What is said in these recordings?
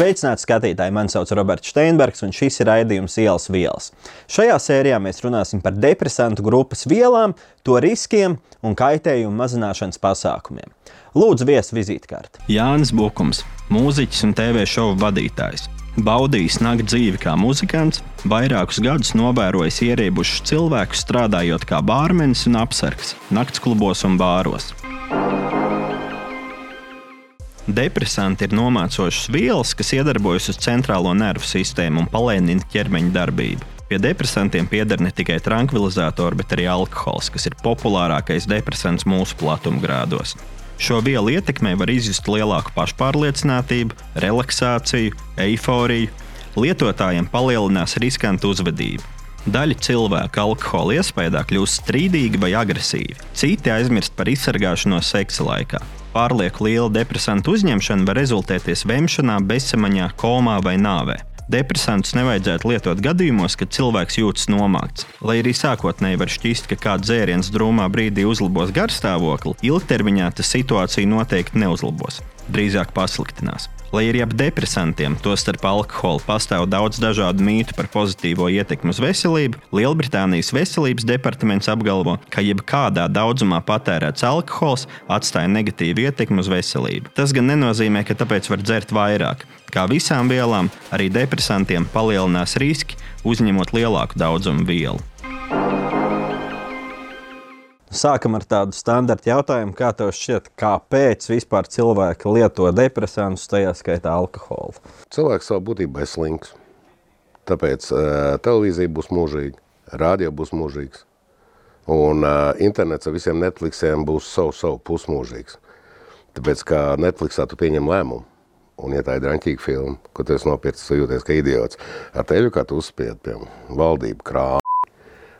Sveicināti skatītāji! Mani sauc Roberts Steinbergs, un šis ir raidījums Ielas vielas. Šajā sērijā mēs runāsim par depresantu grupas vielām, to riskiem un kaitējumu mazināšanas pasākumiem. Lūdzu, viesu vizītkārti. Jānis Bukums, mūziķis un TV šovu vadītājs. Baudījis nakti dzīvi kā muzikants, vairākus gadus novērojis ieriebušus cilvēkus strādājot kā bārmenis un apsargs nakts klubos un bāros. Depresanti ir nomācošas vielas, kas iedarbojas uz centrālo nervu sistēmu un palēnina ķermeņa darbību. Pie depresantiem pieder ne tikai tranquilizatori, bet arī alkohols, kas ir populārākais depresants mūsu platumgrādos. Šo vielu ietekmē var izjust lielāku pašpārliecinātību, relaksāciju, eifóriju. Lietotājiem palielinās riskantu uzvedību. Daļa cilvēku alkohola iespējā kļūst strīdīgi vai agresīvi, citi aizmirst par izsargāšanos seksa laikā. Pārlieku liela depresantu uzņemšana var rezultēties vemšanā, bezsamaņā, komā vai nāvē. Depresantus nevajadzētu lietot gadījumos, kad cilvēks jūtas nomākts. Lai arī sākotnēji var šķist, ka kāds dzēriens drūmā brīdī uzlabos garstāvokli, ilgtermiņā tas situāciju noteikti neuzlabos, drīzāk pasliktinās. Lai arī ap depresantiem, tostarp alkoholu, pastāv daudz dažādu mītu par pozitīvo ietekmi uz veselību, Lielbritānijas veselības departaments apgalvo, ka jebkādā daudzumā patērēts alkohols atstāja negatīvu ietekmi uz veselību. Tas gan nenozīmē, ka tāpēc var dzert vairāk. Kā visām vielām, arī depresantiem palielinās riski, uzņemot lielāku daudzumu vielu. Sākam ar tādu standarta jautājumu, kā tev šķiet, kāpēc vispār cilvēki lieto depresantus, tajā skaitā alkoholu? Cilvēks savā būtībā ir slinks. Tāpēc uh, televīzija būs mūžīga, radio būs mūžīgs. Un uh, internets ar visiem Netflixiem būs savu, savu pusmūžīgs. Tāpēc, kā Netflixā tu pieņem lēmumu, un ja tā ir draņķīga filma, ko tu esi nopircis, jūties kā idiots, ar tevi kā tu uzspied, piemēram, valdību krā,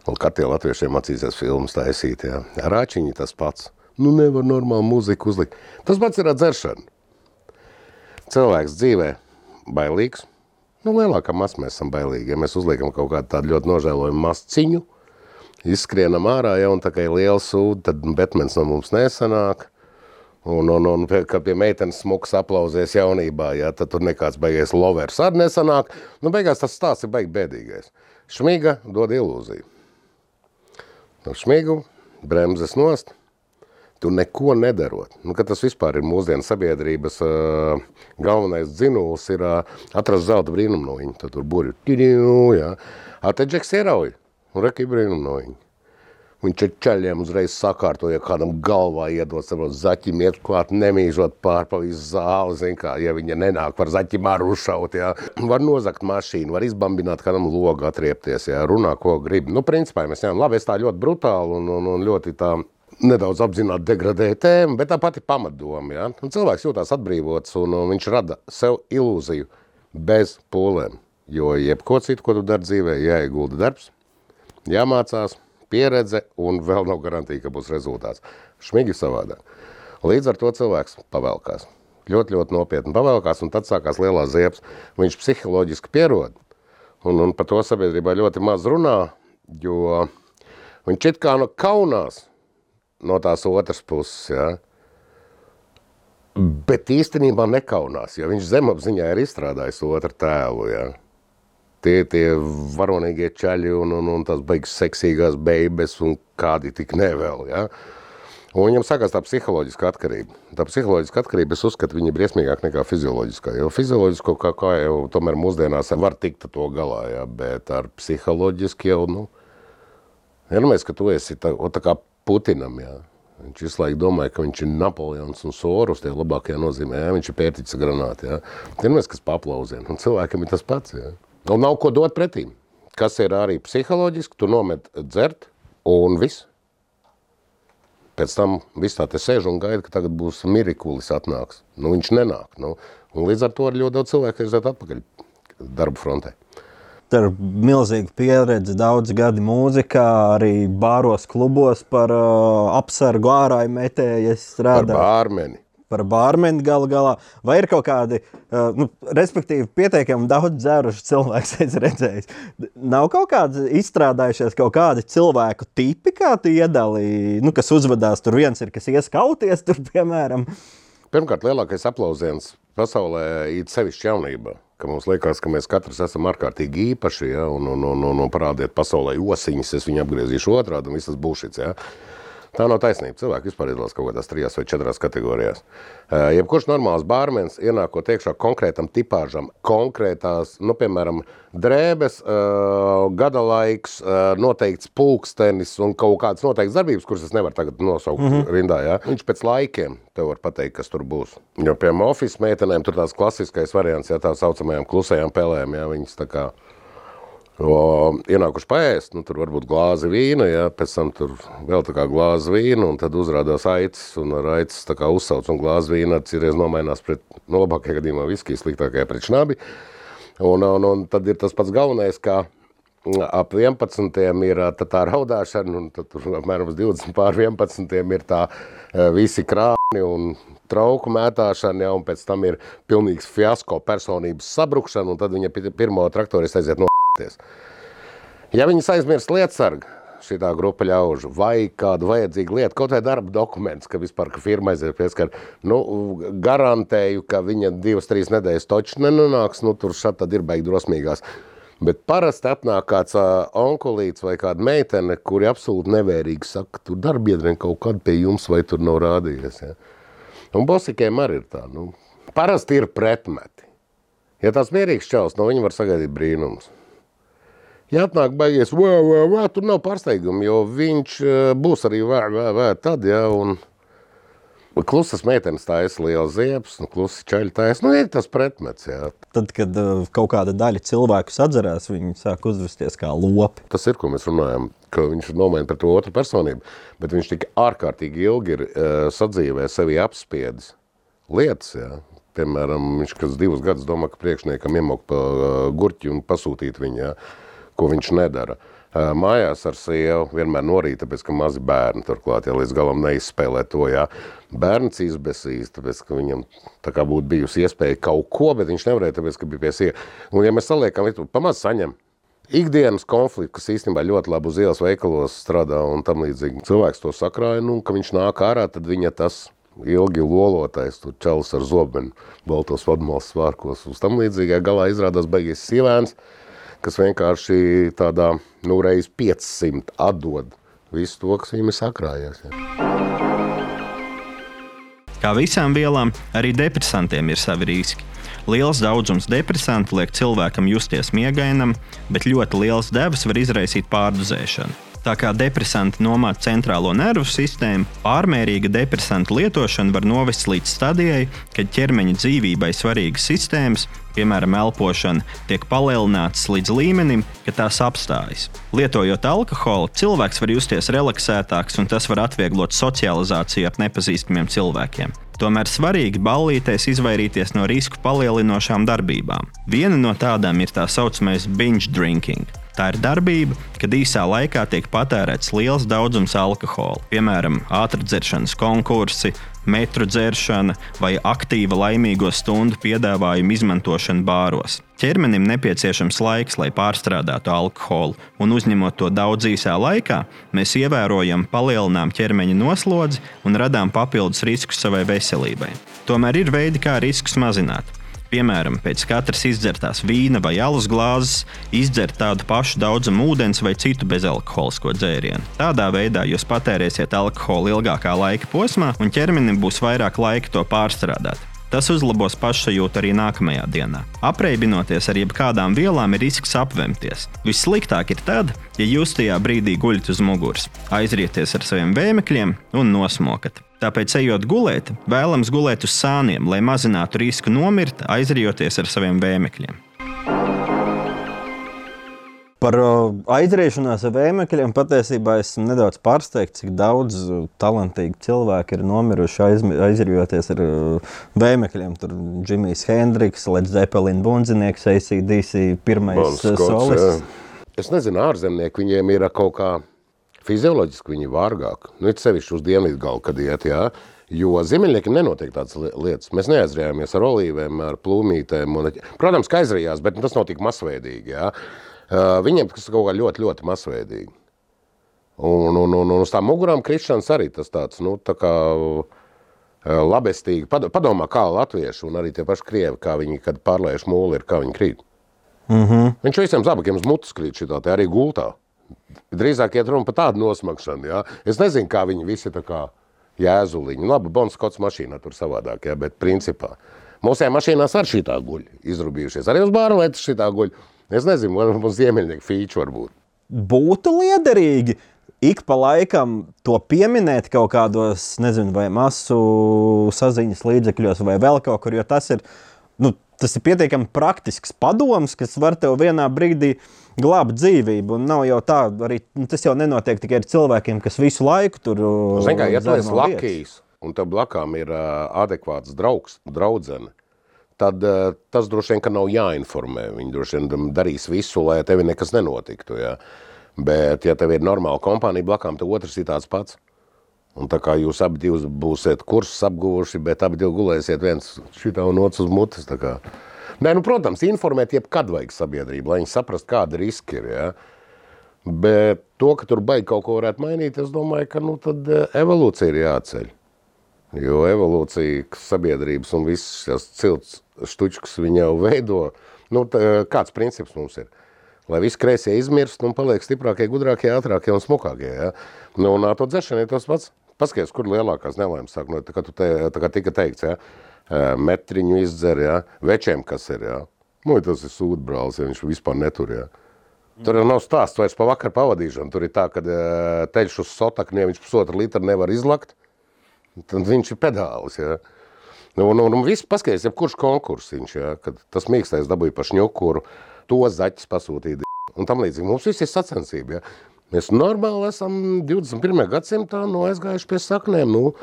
Un katiem latviešiem acīsies filmas taisīt, jā. Rāčiņi tas pats. Nu nevar normāli muziku uzlikt. Tas pats ir dzeršana. Cilvēks dzīvē bailīgs. Nu, lielākā masa mēs esam bailīgi. Ja mēs uzliekam kaut kādu tādu ļoti nožēlojumu masciņu, izskrienam ārā, ja un tā kā ir liela sūda, tad Batmans no mums nesanāk. Un, un, un ka pie meitenes smuks aplausies jaunībā, ja, tad tur nekāds beigies lovers arī nesanāk. Nu, beigās tas stāsts ir baigi bēdīgais. Šmiga dod ilūziju no šmigu, bremzes nost, tu neko nedarot. Nu, tas vispār ir mūsdienu sabiedrības uh, galvenais dzinuls, ir uh, atrast zelta brīnumu no viņa. Tad tur burju, ja. A te džeks ierauj, un reki brīnumu no viņa. Viņš ar ceļiem uzreiz sakārtoja, kādam galvā iedot savu zaķim, iet klāt, nemīžot pār pa visu zāli, zin kā, ja viņa nenāk, var zaķim ar uzšaut, jā. Var nozakt mašīnu, var izbambināt kādam logu atriepties, jā, runā, ko grib. Nu, principā mēs ņemam, labi, es tā ļoti brutāli un, un, un ļoti tā nedaudz apzināti degradēja tēmu, bet tā pati pamatdoma, jā. Un cilvēks jūtās atbrīvots un, un viņš rada sev ilūziju bez pūlēm, jo jebko citu, ko tu dari dzīvē, jāiegulda darbs, jāmācās, pieredze un vēl nav garantīja, ka būs rezultāts. Šmīgi savādāk. Līdz ar to cilvēks pavelkās. Ļoti, ļoti nopietni pavelkās, un tad sākās lielā ziepes. Viņš psiholoģiski pierod, un, un par to sabiedrībā ļoti maz runā, jo viņš it kā no kaunās no tās otras puses, ja? bet īstenībā nekaunās, jo viņš zemapziņā ir izstrādājis otru tēlu, ja? Tie, tie varonīgie čaļi un, un, un tās beigas seksīgās beibes un kādi tik nevēl, ja? Un viņam sākās tā psiholoģiska atkarība. Tā psiholoģiska atkarība, es uzskatu, viņa briesmīgāk nekā fizioloģiskā, jo fizioloģisko kā, kā jau tomēr mūsdienās var tikt to galā, ja? bet ar psiholoģiski jau, nu, iedomājies, ka tu esi tā, tā kā Putinam, ja? Viņš visu laiku domāja, ka viņš ir Napoleons un Soros, tie labākajā nozīmē, ja? viņš ir pērtiķis granāti, ja? Iedomājies, kas paplauzien, un cilvēkam ir tas pats, ja? Un nav ko dot pretī. Kas ir arī psiholoģiski, tu nomet dzert un viss. Pēc tam viss tā te sēž un gaida, ka tagad būs mirikulis atnāks. Nu, viņš nenāk. Nu, un līdz ar to ar ļoti daudz cilvēku aiziet atpakaļ darba frontē. Tur ir milzīga pieredze, daudz gadi mūzikā, arī bāros klubos par uh, apsargu ārāju metēju. Es strādāju par bārmeni par bārmeni galu galā, vai ir kaut kādi, uh, nu, respektīvi, pietiekami daudz dzēruši cilvēks, es redzēju. Nav kaut kādi izstrādājušies kaut kādi cilvēku tipi, kā tu iedalīji, nu, kas uzvedās tur viens ir, kas ieskauties tur, piemēram. Pirmkārt, lielākais aplausiens pasaulē, it sevišķi jaunībā. Mums liekas, ka mēs katrs esam ārkārtīgi īpaši, ja, un, un, un, un, un parādiet pasaulē osiņas, es viņu apgriezīšu otrādi, un viss tas būs šis. Tā nav taisnība. Cilvēki vispār iedalās kaut kādās trijās vai četrās kategorijās. Jebkurš normāls bārmenis ienākot iekšā konkrētam tipāžam, konkrētās, nu, piemēram, drēbes, gada laiks, noteikts pulkstenis un kaut kādas noteiktas darbības, kuras es nevaru tagad nosaukt mm -hmm. rindā. Ja? Viņš pēc laikiem tev var pateikt, kas tur būs. Jo, piemēram, oficiālajām meitenēm tur tās klasiskais variants, ja tā saucamajām klusajām pelēm, ja viņas tā kā ienākuši paēst, nu, tur varbūt glāzi vīna, ja, pēc tam tur vēl tā kā glāzi vīna, un tad uzrādās aicis, un ar aicis tā kā uzsauc, un glāzi vīna cireiz nomainās pret, nu, labākajā gadījumā viskiju, sliktākajā pret šnabi. Un, un, un tad ir tas pats galvenais, kā ap 11. ir tā, tā raudāšana, un tad tur apmēram 20 pār 11. ir tā visi krāni un trauku mētāšana, ja, un pēc tam ir pilnīgs fiasko personības sabrukšana, un tad viņa pirmo traktoristu aiziet no Ja viņas aizmirst lietasargu, šī grupa ļaužu, vai kādu vajadzīgu lietu, kaut vai darba dokuments, ka vispār ka firma aiziet pieskar, nu, garantēju, ka viņa divas, trīs nedēļas toču nenonāks, nu, tur šat tad ir beig drosmīgās. Bet parasti atnāk kāds uh, onkulīts vai kāda meitene, kuri absolūti nevērīgi saka, tur darbiedriem kaut kad pie jums vai tur nav rādījies. Ja? Un bosikiem arī ir tā. Nu, parasti ir pretmeti. Ja tās mierīgs čels, no viņa var sagaidīt brīnums. Ja atnāk baigies, vā, vā, vā, tur nav pārsteiguma, jo viņš būs arī vā, vā, vā, tad, ja, un klusas meitenes taisa liels ziepes, un klusi čaļi taisa, nu ir tas pretmets, jā. Tad, kad uh, kaut kāda daļa cilvēku sadzerās, viņi sāk uzvesties kā lopi. Tas ir, ko mēs runājam, ka viņš ir nomaina par to otru personību, bet viņš tik ārkārtīgi ilgi ir uh, sadzīvē sevi apspiedis lietas, jā. Piemēram, viņš kas divus gadus domā, ka priekšniekam iemok pa uh, gurķi un pasūtīt viņu, jā ko viņš nedara. Mājās ar sievu vienmēr norīt, tāpēc, ka mazi bērni turklāt, ja līdz galam neizspēlē to, jā. Bērns izbesīs, tāpēc, ka viņam tā kā būtu bijusi iespēja kaut ko, bet viņš nevarēja, tāpēc, ka bija pie sieva. Un ja mēs saliekam, pamaz saņem, ikdienas konflikti, kas īstenībā ļoti labi uz ielas veikalos strādā un tam līdzīgi. Cilvēks to sakrāja, nu, ka viņš nāk ārā, tad viņa tas ilgi lolotais, tur čalis ar zobenu, baltos vadmals svārkos, uz tam līdzīgā galā izrādās beigies sīvēns, kas vienkārši tādā, nu, reiz 500 atdod visu to, kas viņam ir sakrājies. Ja. Kā visām vielām, arī depresantiem ir savi riski. Liels daudzums depresantu liek cilvēkam justies miegainam, bet ļoti liels devas var izraisīt pārdozēšanu. Tā kā depresanti nomāca centrālo nervu sistēmu, pārmērīga depresanta lietošana var novest līdz stadijai, kad ķermeņa dzīvībai svarīgas sistēmas, piemēram, elpošana, tiek palielinātas līdz līmenim, ka tās apstājas. Lietojot alkoholu, cilvēks var justies relaksētāks, un tas var atvieglot socializāciju ar nepazīstamiem cilvēkiem. Tomēr svarīgi ballīties izvairīties no risku palielinošām darbībām. Viena no tādām ir tā saucamais binge drinking. Tā ir darbība, kad īsā laikā tiek patērēts liels daudzums alkohola, piemēram, ātrdzeršanas konkursi, metru dzeršana vai aktīva laimīgo stundu piedāvājuma izmantošana bāros. Ķermenim nepieciešams laiks, lai pārstrādātu alkoholu, un uzņemot to daudz īsā laikā, mēs ievērojam palielinām ķermeņa noslodzi un radām papildus riskus savai veselībai. Tomēr ir veidi, kā riskus mazināt. Piemēram, pēc katras izdzertās vīna vai alus glāzes izdzert tādu pašu daudzumu ūdens vai citu bezalkoholisko dzērienu. Tādā veidā jūs patērēsiet alkoholu ilgākā laika posmā, un ķermenim būs vairāk laika to pārstrādāt. Tas uzlabos pašsajūtu arī nākamajā dienā. Apreibinoties ar jebkādām vielām, ir risks apvemties. Vissliktāk ir tad, ja jūs tajā brīdī guļat uz muguras, aizrieties ar saviem vēmekļiem un nosmokat. Tāpēc, ejot gulēt, vēlams gulēt uz sāniem, lai mazinātu risku nomirt, aizrioties ar saviem vēmekļiem. Par aizriešanās ar vēmekļiem patiesībā esmu nedaudz pārsteigts, cik daudz talantīgu cilvēku ir nomiruši aizriejoties ar vēmekļiem. Tur Džimijs Hendriks, Led Zeppelin bundzinieks, ACDC pirmais solis. Es nezinu, ārzemnieki viņiem ir kaut kā fizioloģiski viņi vārgāk. Nu, it sevišķi uz dienvidu galu, kad iet, jā. Jo ziemeļniekiem nenotiek tādas lietas. Mēs neaizrējāmies ar olīvēm, ar plūmītēm. Un, protams, ka aizrējās, bet tas notika masveidīgi. Jā. Viņiem tas kaut kā ļoti, ļoti masveidīgi. Un, un, un, un uz tām mugurām krišanas arī tas tāds, nu, tā kā labestīgi. Padomā, kā latvieši un arī tie paši krievi, kā viņi, kad pārliež mūli, ir, kā viņi krīt. Mm -hmm. Viņš visiem zabakiem uz mutes krīt šitā, te arī gultā. Drīzāk iet runa par tādu nosmakšanu, jā. Es nezinu, kā viņi visi tā kā jēzuliņi. Labi, Bons Skots mašīnā tur savādāk, jā, bet principā. Mūsējā mašīnās ar šitā guļ, izrubījušies. Arī uz bārlietas šitā guļ. Es nezinu, varbūt mums ziemeļnieku fīču varbūt. Būtu liederīgi ik pa laikam to pieminēt kaut kādos, nezinu, vai masu saziņas līdzekļos, vai vēl kaut kur, jo tas ir, nu, tas ir pietiekami praktisks padoms, kas var tev vienā brīdī glābt dzīvību. Un nav jau tā, arī nu, tas jau nenotiek tikai ar cilvēkiem, kas visu laiku tur ir. Ziniet, kā ja tu esi lakijs un tev blakām ir uh, adekvāts draugs, draudzene, tad uh, tas droši vien nav jāinformē. Viņi droši vien darīs visu, lai tevi nekas nenotiktu. Ja? Bet, ja tev ir normāla kompānija blakām, tad otrs ir tāds pats. Un tā kā jūs abi būsiet kursus apguvuši, bet abi gulēsiet viens šitā un otrs uz mutes. Nē, nu, protams, informēt jebkad vajag sabiedrību, lai viņi saprastu, kāda riska ir. Ja? Bet to, ka tur baigi kaut ko varētu mainīt, es domāju, ka nu, tad eh, evolūcija ir jāceļ. Jo evolūcija, sabiedrības un visas šīs cilts štučkas viņa jau veido, nu, tā, kāds princips mums ir? lai visi kreisie izmirst un paliek stiprākie, gudrākie, ātrākie un smukākie. Ja? Nu, un to dzeršanu ir tas pats. Paskaties, kur lielākās nelaimes sāk. Nu, tā kā, te, tā kā tika teikts, ja? Metriņu izdzer, ja? večiem kas ir. Ja? Nu, tas ir sūdbrālis, ja viņš vispār netur. Ja? Tur jau nav stāsts vairs pa vakar pavadīšanu. Tur ir tā, ka teļš uz sotakni, ja viņš pusotru litru nevar izlakt, tad viņš ir pedālis. Ja? Nu, un, un viss paskaties, ja kurš konkursiņš, ja? kad tas mīkstais dabūja pa šņukuru, to zaķis pasūtīt. Un tam līdzīgi mums viss ir sacensība. Ja? Mēs normāli esam 21. gadsimtā no aizgājuši pie saknēm. Nu,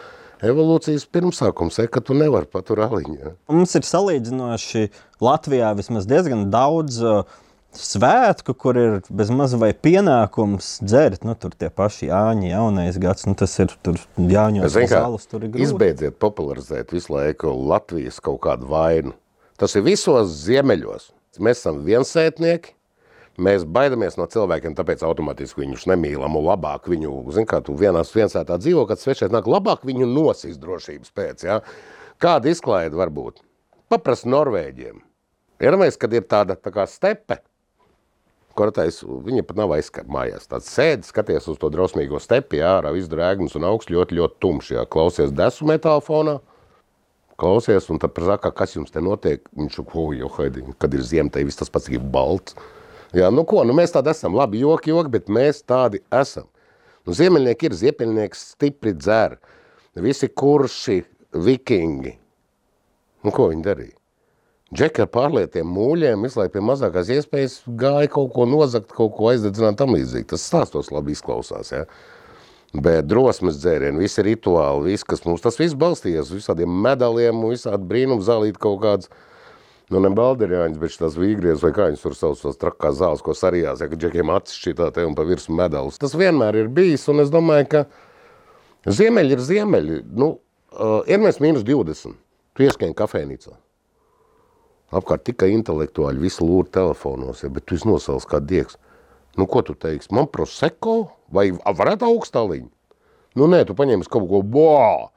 evolūcijas pirmsākums, ka tu nevari patur aliņu. Ja? Mums ir salīdzinoši Latvijā vismaz diezgan daudz uh, svētku, kur ir bezmaz vai pienākums dzert. Nu, tur tie paši Jāņi, jaunais gads, nu, tas ir tur Jāņos salas, tur ir grūti. Izbeidziet popularizēt visu laiku Latvijas kaut kādu vainu. Tas ir visos ziemeļos. Mēs esam viensētnieki, mēs baidamies no cilvēkiem, tāpēc automātiski viņus nemīlam un labāk viņu, zin kā tu vienās viensētā dzīvo, kad svešēt nāk, labāk viņu nosīs drošības pēc, ja? Kāda izklaida var būt? Paprast Norvēģiem. Iedomājies, kad ir tāda tā kā stepe, Kortais, viņa pat nav aizskar mājās. Tāds sēdi, skaties uz to drausmīgo stepi, jā, ārā viss drēgns un augsts ļoti, ļoti tumšs, jā. Klausies desu metāla fonā, klausies, un tad saka, kas jums te notiek? Viņš, ko, jo, haidi, kad ir ziem, te viss tas pats ir balts. Jā, nu ko, nu mēs tādi esam, labi, joki, joki, bet mēs tādi esam. Nu, ziemeļnieki ir, ziemeļnieki stipri dzer, visi kurši, vikingi. Nu, ko viņi darīja? Džeki ar pārlietiem mūļiem visu laiku pie mazākās iespējas gāja kaut ko nozagt, kaut ko aizdedzināt tam līdzīgi. Tas stāstos labi izklausās, ja? Bet drosmes dzērieni, visi rituāli, viss, kas mums tas viss balstījās, visādiem medaliem, visādi brīnum zālīt kaut kāds, nu ne balderjāņas, bet tās vīgries vai kā viņas tur sauc, tās trakās zāles, ko sarijās, ja, ka džekiem acis šitā te un pa virsu medalis. Tas vienmēr ir bijis, un es domāju, ka ziemeļi ir ziemeļi. Nu, uh, ir mēs mīnus 20, tu ieskaņi kafēnīcā. Apkārt tikai intelektuāļi, visi lūr telefonos, ja, bet tu nosals kā diegs. Nu, ko tu teiksi? Man proseko vai varētu augstaliņu? Nu, nē, tu paņēmis kaut ko, bā!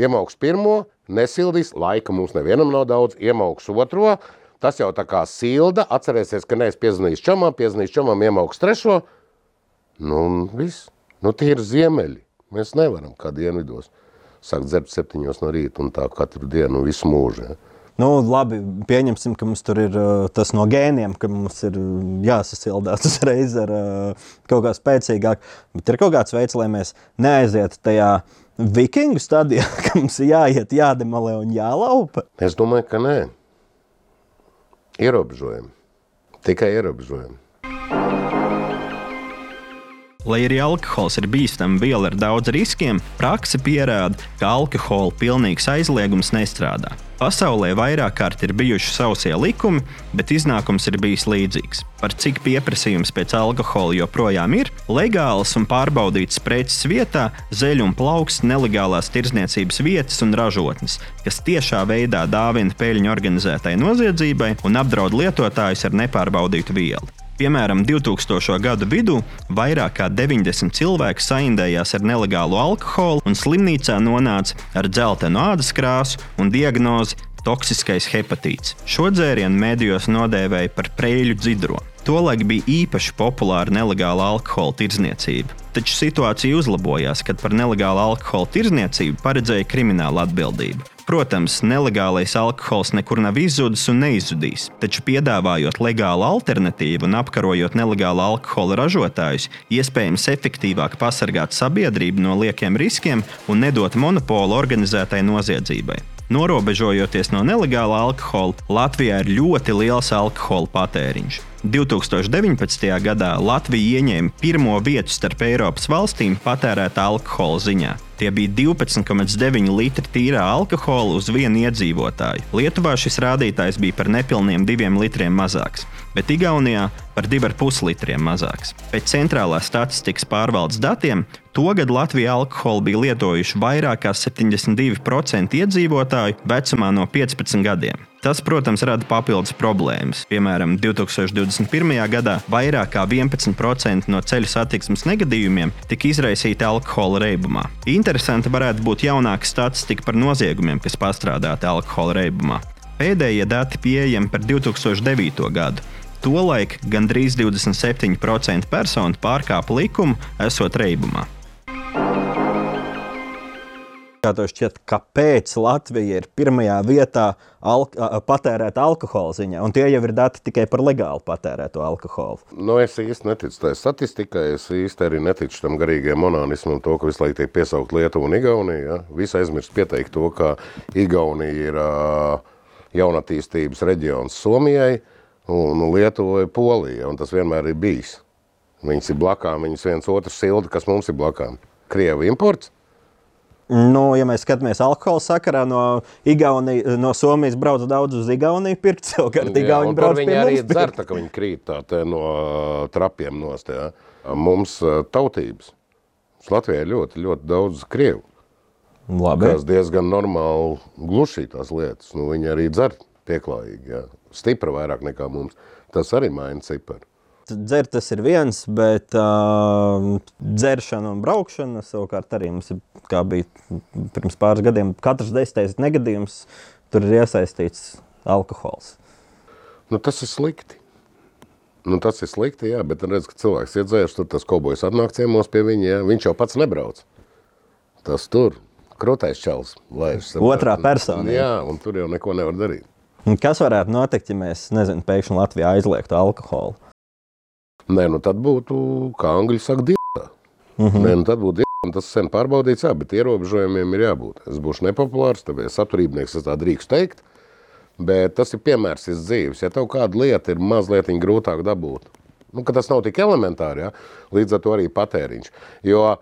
Iemauks pirmo, nesildīs, laika mums nevienam nav daudz, iemauks otro, tas jau tā kā silda, atcerēsies, ka neesi piezvanījis čomam, piezvanījis čomam, iemauks trešo, nu, un viss. Nu, tie ir ziemeļi. Mēs nevaram kā dienvidos sākt dzert septiņos no rīta un tā katru dienu visu mūžu. Ja. Nu, labi, pieņemsim, ka mums tur ir uh, tas no gēniem, ka mums ir jāsasildās uzreiz ar uh, kaut kā spēcīgāk. Bet ir kaut kāds veids, lai mēs neaizietu tajā vikingu stadijā, ka mums ir jāiet, jādemalē un jālaupa. Es domāju, ka nē. Ierobežojumi. Tikai ierobežojumi. Lai arī alkohols ir bīstama viela ar daudz riskiem, praksa pierāda, ka alkohola pilnīgs aizliegums nestrādā. Pasaulē vairāk kārt ir bijuši sausie likumi, bet iznākums ir bijis līdzīgs. Par cik pieprasījums pēc alkohola joprojām ir, legālas un pārbaudītas preces vietā zeļu un plaukst nelegālās tirdzniecības vietas un ražotnes, kas tiešā veidā dāvina peļņu organizētai noziedzībai un apdraud lietotājus ar nepārbaudītu vielu. Piemēram, 2000. gada vidū vairāk kā 90 cilvēku saindējās ar nelegālu alkoholu un slimnīcā nonāca ar dzeltenu ādas krāsu un diagnozi toksiskais hepatīts. Šo dzērienu mēdījos nodēvēja par preļu dzidro. Tolaik bija īpaši populāra nelegāla alkohola tirdzniecība. Taču situācija uzlabojās, kad par nelegālu alkohola tirdzniecību paredzēja krimināla atbildība. Protams, nelegālais alkohols nekur nav izzudis un neizzudīs, taču piedāvājot legālu alternatīvu un apkarojot nelegālu alkohola ražotājus, iespējams efektīvāk pasargāt sabiedrību no liekiem riskiem un nedot monopolu organizētai noziedzībai. Norobežojoties no nelegāla alkohola, Latvijā ir ļoti liels alkohola patēriņš. 2019. gadā Latvija ieņēma pirmo vietu starp Eiropas valstīm patērētā alkohola ziņā. Tie bija 12,9 litri tīrā alkohola uz vienu iedzīvotāju. Lietuvā šis rādītājs bija par nepilniem 2 litriem mazāks, bet Igaunijā par 2,5 litriem mazāks. Pēc centrālās statistikas pārvaldes datiem, togad Latvijā alkoholu bija lietojuši vairāk nekā 72% iedzīvotāju vecumā no 15 gadiem. Tas, protams, rada papildus problēmas. Piemēram, 2021. gadā vairāk kā 11% no ceļu satiksmes negadījumiem tika izraisīti alkohola reibumā. Interesanti varētu būt jaunāka statistika par noziegumiem, kas pastrādāti alkohola reibumā. Pēdējie dati pieejami par 2009. gadu. Tolaik gandrīz 27% personu pārkāpa likumu, esot reibumā. Kā tev šķiet, kāpēc Latvija ir pirmajā vietā alk patērēta alkohola ziņā? Un tie jau ir dati tikai par legāli patērēto alkoholu. Nu, es īsti neticu tai statistikai, es īsti arī neticu tam garīgajam monānismam, to, ka visu laiku tiek piesaukt Lietuva un Igaunija. Ja? Visi aizmirst pateikt to, ka Igaunija ir uh, jaunatīstības reģions Somijai un Lietuva ir Polija, un tas vienmēr ir bijis. Viņas ir blakām, viņas viens otrs silda, kas mums ir blakām. Krievu imports. Nu, ja mēs skatāmies alkohola sakarā, no, Igaunija, no Somijas brauc daudz uz Igauniju, pirkt savukārt Igauni brauc viņi arī dzer, tā, ka viņi krīt tā, te, no trapiem nost. Ja. Mums tautības. Latvijā ir ļoti, ļoti daudz krievu. Labi. Kas diezgan normāli glušī tās lietas. Nu, viņi arī dzer pieklājīgi. Ja. Stipra vairāk nekā mums. Tas arī maina ciparu. Dzert tas ir viens, bet uh, dzeršana un braukšana savukārt arī mums ir, kā bija pirms pāris gadiem, katrs desmitais negadījums, tur ir iesaistīts alkohols. Nu, tas ir slikti. Nu, tas ir slikti, jā, bet redz, ka cilvēks iedzērs, tur tas kobojs atnāk ciemos pie viņa, jā, viņš jau pats nebrauc. Tas tur, krūtais čels, laiž. Otrā persona. Jā, un tur jau neko nevar darīt. Un kas varētu notikt, ja mēs, nezinu, pēkšņi Latvijā aizliegtu alkoholu? Nē, nu tad būtu, kā angļi saka, dievā. Mm -hmm. Nē, nu tad būtu dievā, tas sen pārbaudīts, jā, bet ierobežojumiem ir jābūt. Es būšu nepopulārs, tāpēc saturībnieks es tā drīkst teikt, bet tas ir piemērs iz dzīves. Ja tev kāda lieta ir mazliet grūtāk dabūt, nu, tas nav tik elementāri, ja? līdz ar to arī patēriņš. Jo uh,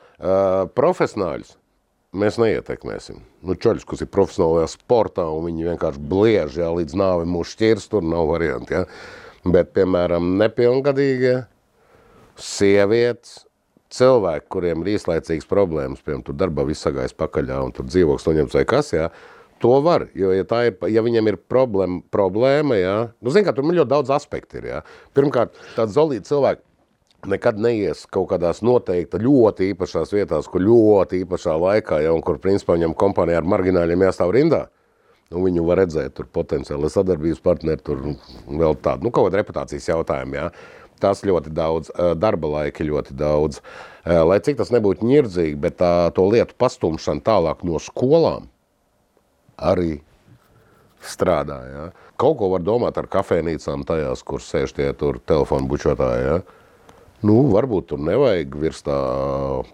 profesionāļus mēs neietekmēsim. Nu, čaļus, kas ir profesionālajā sportā, un viņi vienkārši bliež, ja, līdz nāvi mūs šķirs, tur nav varianti. Ja? Bet, piemēram, nepilngadīgie, sievietes, cilvēki, kuriem ir īslaicīgas problēmas, piemēram, tur darbā viss sagājas pakaļā un tur dzīvoklis noņemts vai kas, jā, to var, jo, ja, ir, ja viņam ir problēma, problēma jā, nu, zin kā, tur ļoti daudz aspekti ir, jā. Pirmkārt, tāds zolīti cilvēki nekad neies kaut kādās noteikti ļoti īpašās vietās, kur ļoti īpašā laikā, ja, un kur, principā, viņam kompānijā ar margināļiem jāstāv rindā, nu, viņu var redzēt tur potenciāli sadarbības partneri, tur vēl tādu, nu, kaut kāda reputācijas jautājumu, jā. Ja tas ļoti daudz, darba laika ļoti daudz. Lai cik tas nebūtu ņirdzīgi, bet tā, to lietu pastumšana tālāk no skolām arī strādā. Ja? Kaut ko var domāt ar kafejnīcām tajās, kur sēž tie telefonu bučotāji. Ja? Nu, varbūt tur nevajag virs tā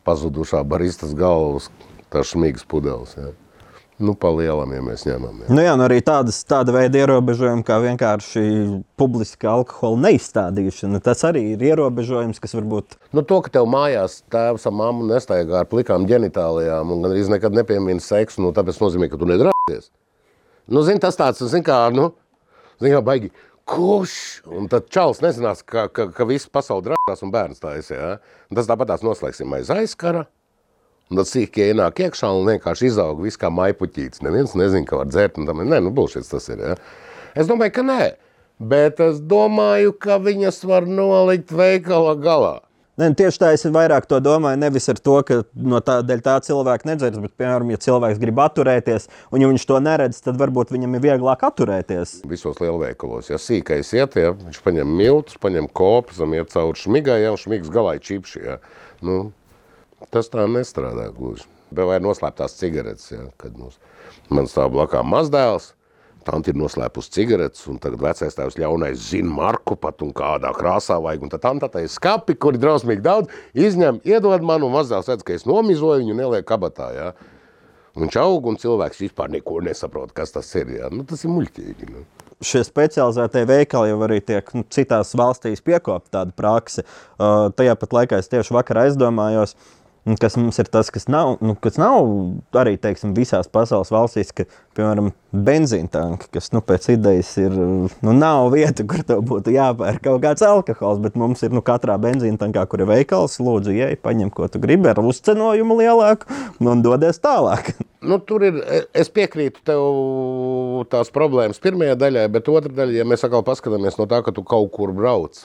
pazudušā baristas galvas tā šmīgas pudeles. Ja? Nu, pa lielam, ja mēs ņemam. Jā. Nu, jā, nu arī tādas, tāda veida ierobežojumi, kā vienkārši publiska alkohola neizstādīšana. Tas arī ir ierobežojums, kas varbūt. Nu, to, ka tev mājās tēvs un mamma nestaigā ar plikām ģenitālijām un arī nekad nepiemina seksu, nu, tāpēc nozīmē, ka tu nedrāties. Nu, zini, tas tāds, zini, kā, nu, zini, kā baigi. Kurš? Un tad čalis nezinās, ka, ka, ka viss pasauli drāzās un bērns taisa. Ja? Un tas tāpat tās noslēgsim aiz aizkara. Un tad sīkie ienāk iekšā un vienkārši izaug viss kā maipuķītis. Neviens nezina, ka var dzert. Tam, nē, nu, bullshit tas ir. Ja? Es domāju, ka nē. bet es domāju, ka viņas var nolikt veikala galā. Ne, tieši tā es vairāk to domāju. Nevis ar to, ka no tā dēļ tā cilvēka nedzers, bet, piemēram, ja cilvēks grib atturēties, un ja viņš to neredz, tad varbūt viņam ir vieglāk atturēties. Visos lielveikalos, ja sīkais iet, ja, viņš paņem miltus, paņem kopus un iet cauri šmigai, ja, un šmigas galā ir čipši. Ja. Nu, tas tā nestrādā gluži. Vai noslēptās cigaretes, ja, kad mums, man stāv blakā mazdēls, Tanti ir noslēpusi cigaretes, un tagad vecais tēvs ļaunais zina marku pat un kādā krāsā vajag. Un tad tanta tai skapi, kur ir drausmīgi daudz, izņem, iedod man, un mazdēls redz, ka es nomizoju viņu neliek kabatā, jā. Viņš aug, un cilvēks vispār neko nesaprot, kas tas ir, jā. Nu, tas ir muļķīgi, nu. Šie specializētie veikali jau arī tiek nu, citās valstīs piekopta tāda prakse. Uh, tajā pat laikā es tieši vakar aizdomājos, uh, kas mums ir tas, kas nav, nu, kas nav arī teiksim, visās pasaules valstīs, ka, piemēram, benzīna tanki, kas nu, pēc idejas ir, nu, nav vieta, kur tev būtu jāpērk kaut kāds alkohols, bet mums ir nu, katrā benzīna tankā, kur ir veikals, lūdzu, ej, paņem, ko tu gribi ar uzcenojumu lielāku un dodies tālāk. Nu, tur ir, es piekrītu tev tās problēmas pirmajā daļā, bet otrā daļā, ja mēs atkal paskatāmies no tā, ka tu kaut kur brauc,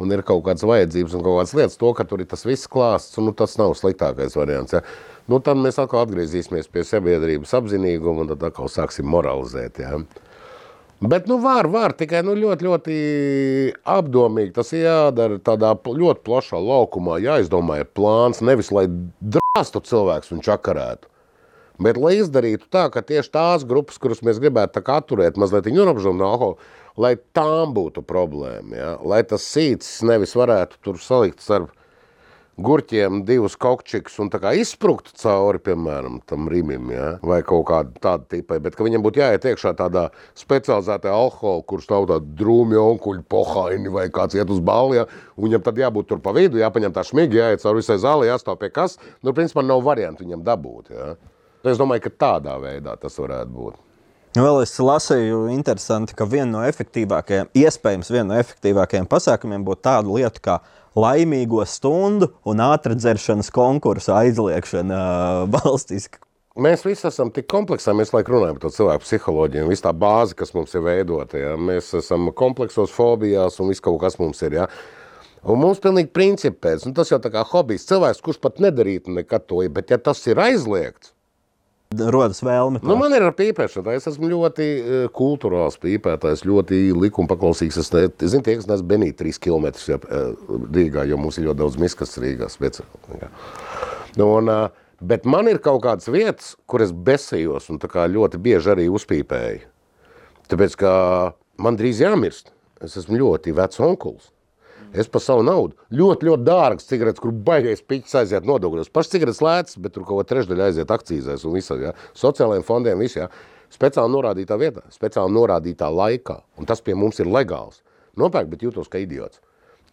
un ir kaut kādas vajadzības un kaut kādas lietas, to, ka tur ir tas viss klāsts, nu, tas nav sliktākais variants. Ja? Nu, tad mēs atkal atgriezīsimies pie sabiedrības apzinīguma un tad atkal sāksim moralizēt. Ja? Bet, nu, var, var, tikai nu, ļoti, ļoti apdomīgi. Tas jādara tādā ļoti plašā laukumā. Jāizdomā ir plāns, nevis lai drāstu cilvēks un čakarētu. Bet, lai izdarītu tā, ka tieši tās grupas, kuras mēs gribētu atturēt, mazliet ierobežot no alkohola, lai tām būtu problēma. Ja? Lai tas sīcis nevis varētu tur salikt starp gurķiem divus kokčikus un izsprukt cauri, piemēram, tam rimim, ja? vai kaut kādu tādu tipai, bet ka viņam būtu jāiet iekšā tādā specializētā alkohola, kurš nav tādi drūmi onkuļi, pohaini vai kāds iet uz balli, ja? un viņam tad jābūt tur pa vidu, jāpaņem tā šmigi, jāiet cauri visai zālē, jāstāv pie kas, nu, principā nav variantu viņam dabūt, ja? Es domāju, ka tādā veidā tas varētu būt. Vēl es lasīju, interesanti, ka viena no efektīvākajiem, iespējams, viena no efektīvākajiem pasākumiem būtu tāda lieta kā laimīgo stundu un ātrdzeršanas konkursu aizliekšana valstīs. Mēs visi esam tik kompleksā, mēs laikam runājam par to cilvēku psiholoģiju, visu tā bāzi, kas mums ir veidota. Ja? Mēs esam kompleksos, fobijās un viss kaut kas mums ir. Ja? Un mums pilnīgi principēts, un tas jau tā kā hobijs. Cilvēks, kurš pat nedarītu nekad to, bet ja tas ir aizliegts, rodas vēlme. Nu, man ir ar pīpēšanu. Es esmu ļoti uh, kultūrāls pīpētājs, ļoti likuma paklausīgs. Es ne, zinu, tie, kas nes Benī 3 km ja, uh, Rīgā, jo mums ir ļoti daudz miskas Rīgā. Nu, un, uh, bet man ir kaut kādas vietas, kur es besējos un ļoti bieži arī uzpīpēju. Tāpēc, ka man drīz jāmirst. Es esmu ļoti vecs onkulis. Es par savu naudu ļoti, ļoti dārgas cigaretes, kur baigais piķis aiziet nodokļos. Pašas cigaretes lētas, bet tur kaut ko trešdaļa aiziet akcīzēs un visā, ja? sociālajiem fondiem, visā. Ja? Speciāli norādītā vietā, speciāli norādītā laikā. Un tas pie mums ir legāls. Nopērk, bet jūtos kā idiots.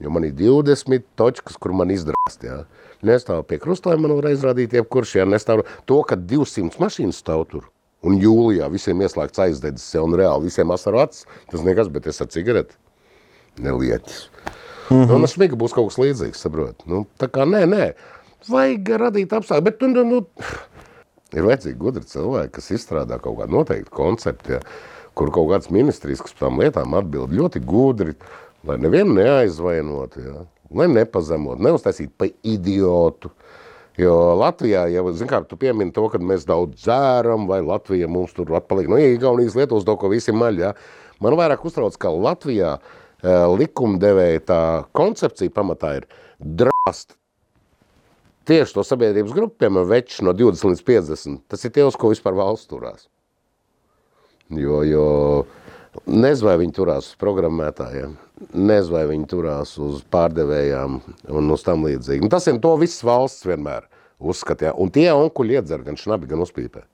Jo man ir 20 točkas, kur man izdrast. Ja? Nestāv pie krustojuma, man var izrādīt jebkurš. Ja? Nestāv to, ka 200 mašīnas stāv tur. Un jūlijā visiem ieslēgts aizdedzis, ja? un reāli visiem asaru acis. Tas nekas, bet es ar cigareti nelietis. Mm -hmm. Un ar smigu būs kaut kas līdzīgs, saprot. Nu, tā kā nē, nē, vajag radīt apstākļus, bet nu, nu, ir vajadzīgi gudri cilvēki, kas izstrādā kaut kādu noteiktu konceptu, ja, kur kaut kāds ministrijas, kas par tām lietām atbild ļoti gudri, lai nevienu neaizvainot, ja, lai nepazemot, neuztaisīt pa idiotu. Jo Latvijā, ja kā, tu piemini to, ka mēs daudz dzēram, vai Latvija mums tur atpaliek, nu, Igaunijas Lietuvas to, ko visi maļ, ja, man vairāk uztrauc, ka Latvijā uh, likumdevēja tā koncepcija pamatā ir drast tieši to sabiedrības grupu, piemēram, večs no 20 līdz 50. Tas ir tie, uz ko vispār valsts turās. Jo, jo nezinu, vai viņi turās uz programmētājiem, nezinu, vai viņi turās uz pārdevējām un uz tam līdzīgi. Un tas ir to viss valsts vienmēr uzskatījā. Un tie onkuļi iedzer gan šnabi, gan uzpīpē.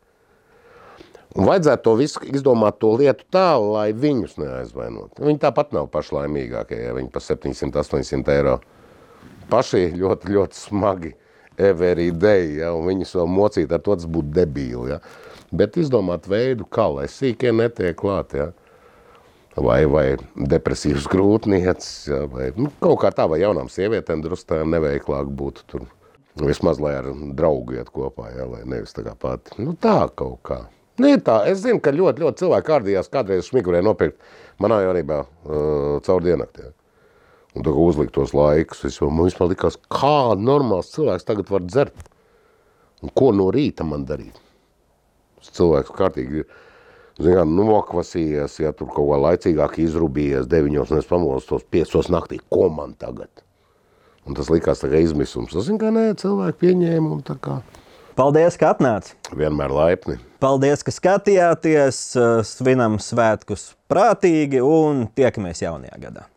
Un vajadzētu to visu izdomāt, to lietu tā, lai viņus neaizvainot. Viņi tāpat nav pašlaimīgākie, ja viņi par 700, 800 eiro paši ļoti, ļoti smagi every day, ja, un viņus vēl mocīt ar to, tas būtu debīli. Ja. Bet izdomāt veidu, kā lai sīkie netiek klāt, ja. vai, vai depresīvs grūtniecis, ja, vai nu, kaut kā tā, vai jaunām sievietēm drusku neveiklāk būtu tur. Vismaz, lai ar draugu iet kopā, ja, lai nevis tā kā pati. Nu tā kaut kā. Nu, ir tā, es zinu, ka ļoti, ļoti cilvēki kārdījās kādreiz smigurē nopirkt manā jaunībā uh, caur diennaktī. Un tā kā uzlikt tos laikus, es, man vispār likās, kā normāls cilvēks tagad var dzert. Un ko no rīta man darīt? Tas cilvēks kārtīgi ir, zin kā, nokvasījies, ja tur kaut kā laicīgāk izrubījies, deviņos, un es pamodos tos piecos naktī, ko man tagad? Un tas likās tā kā izmisums. Es zinu, ka nē, cilvēki pieņēma un tā kā Paldies, ka atnācāt! vienmēr laipni. Paldies, ka skatījāties! Svinam svētkus prātīgi un tiekamies jaunajā gadā!